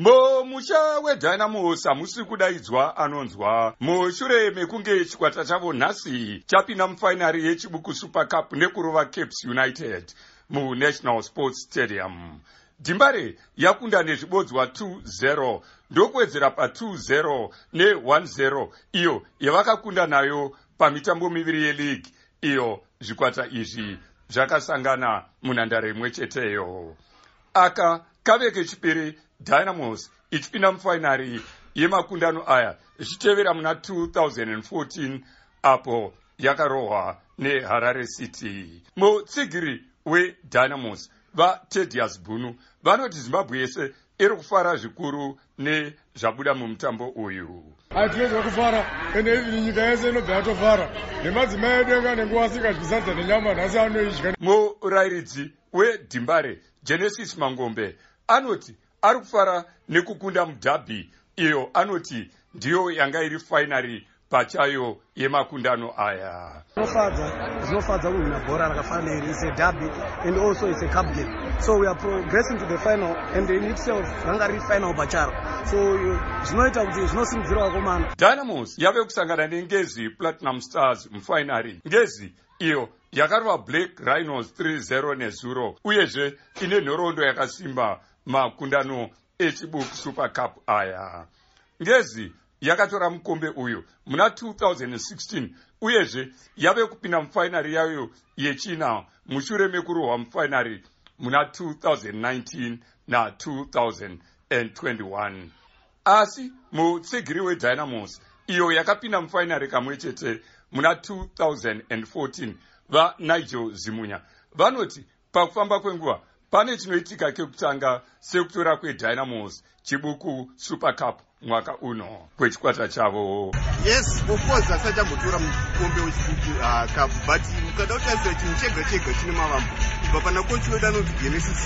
mumusha wedynamos hamusi kudaidzwa anonzwa. Mushure mekunge chikwata chavo nhasi chapinda mufainari yechibuku super cup nekurova capes united munational sports stadium. Dhimbare yakunda nezvibodzwa 2-0 ndokuwedzera pa2-0 ne1-0 iyo yavakakunda nayo pamitambo miviri yeleague. Iyo zvikwata izvi zvakasangana munhandare imwe cheteyo aka kave kechipiri dynamos ichipinda mufainari yemakundano aya ichitevera muna 2014 apo yakarohwa neharare city. Mutsigiri wedynamos vatedias bunu vanoti zimbabwe yese iri kufara zvikuru nezvabuda mumutambo uyu. Hatinonzwa kufara. Ende ivini nyika yese inobva yatofara nemadzimai edu enga nenguva asingadyisadza nenyama nhasi anoidya. Murayiridzi wedhimbare genesis mangombe anoti ari kufara nekukunda mudhabhi. Iyo anoti ndiyo yanga iri fainari pachayo yemakundano aya. Zvinofadza zvinofadza kuhwina bhora rakafanana iri is a derby and also it's a cup game. So we are progressing to the final and in itself ranga riri final pacharo. So zvinoita kuti zvinosimudzira vakomana. Dynamos yave kusangana nengezi platinum stars mufainari ngezi iyo yakarova black rhinos 30 nezuro uyezve ine nhoroondo yakasimba makundano echibuku super cup aya. Ngezi yakatora mukombe uyu muna 2016 uyezve yave kupinda mufainari yayo yechina mushure mekurohwa mufainari muna 2019 na2021 asi mutsigiri wedynamos iyo yakapinda mufainari kamwe chete muna 2014 vanigel zimunya. Vanoti pakufamba kwenguva pane chinoitika kekutanga sekutora kwedynamos chibuku super cup mwaka uno kwechikwata chavo. Yes of course asati ambotora mukombe wechibuku uh, cup but mukada kutarisira chinhu chega chega chine mavambo. Kubva pana kochi wedu anoti genesis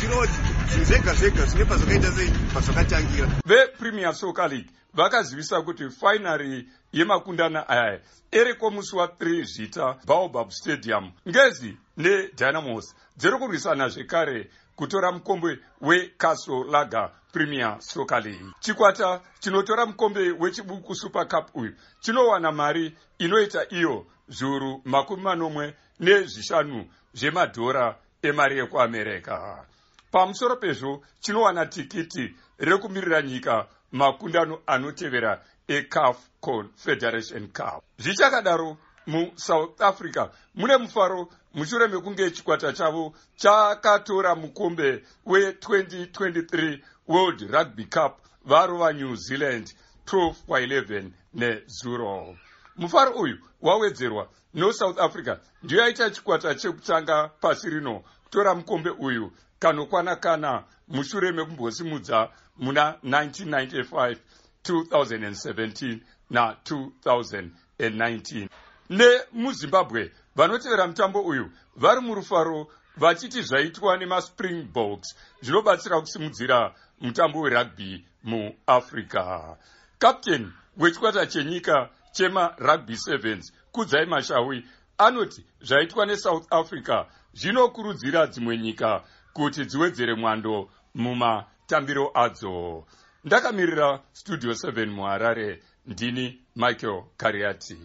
kuti zvinhu zvega zvega zvine pazvakaita sei pazvakatangira. Vepremier soccer league vakazivisa kuti fainari yemakundana aya eriko musi wa3 zvita baobab stadium. Ngezi nedynamos dziri kurwisana zvekare kutora mukombe wecastle lager premier soccer league. Chikwata chinotora mukombe wechibuku super cup uyu chinowana mari inoita iyo zviuru makumi manomwe nezvishanu zvemadhora emari yekuamerica pamusoro pezvo chinowana tikiti rekumirira nyika makundano anotevera ecaf confederation cup. Zvichakadaro musouth africa mune mufaro mushure mekunge chikwata chavo chakatora mukombe we2023 world rugby cup varova new zealand 12 kwa11 nezuro. Mufaro uyu wawedzerwa nosouth africa ndiyo yaita chikwata chekutanga pasi rino. Kutora mukombe uyu kanokwana kana mushure mekumbosimudza muna 1995 2017 na2019 nemuzimbabwe vanotevera mutambo uyu vari murufaro vachiti zvaitwa nemaspringboks zvinobatsira kusimudzira mutambo werugby muafrica kapteni wechikwata chenyika chemarugby 7 kudzai mashawi anoti zvaitwa nesouth africa zvinokurudzira dzimwe nyika kuti dziwedzere mwando mumatambiro adzo. Ndakamirira studio 7 muharare. Ndini michael kariati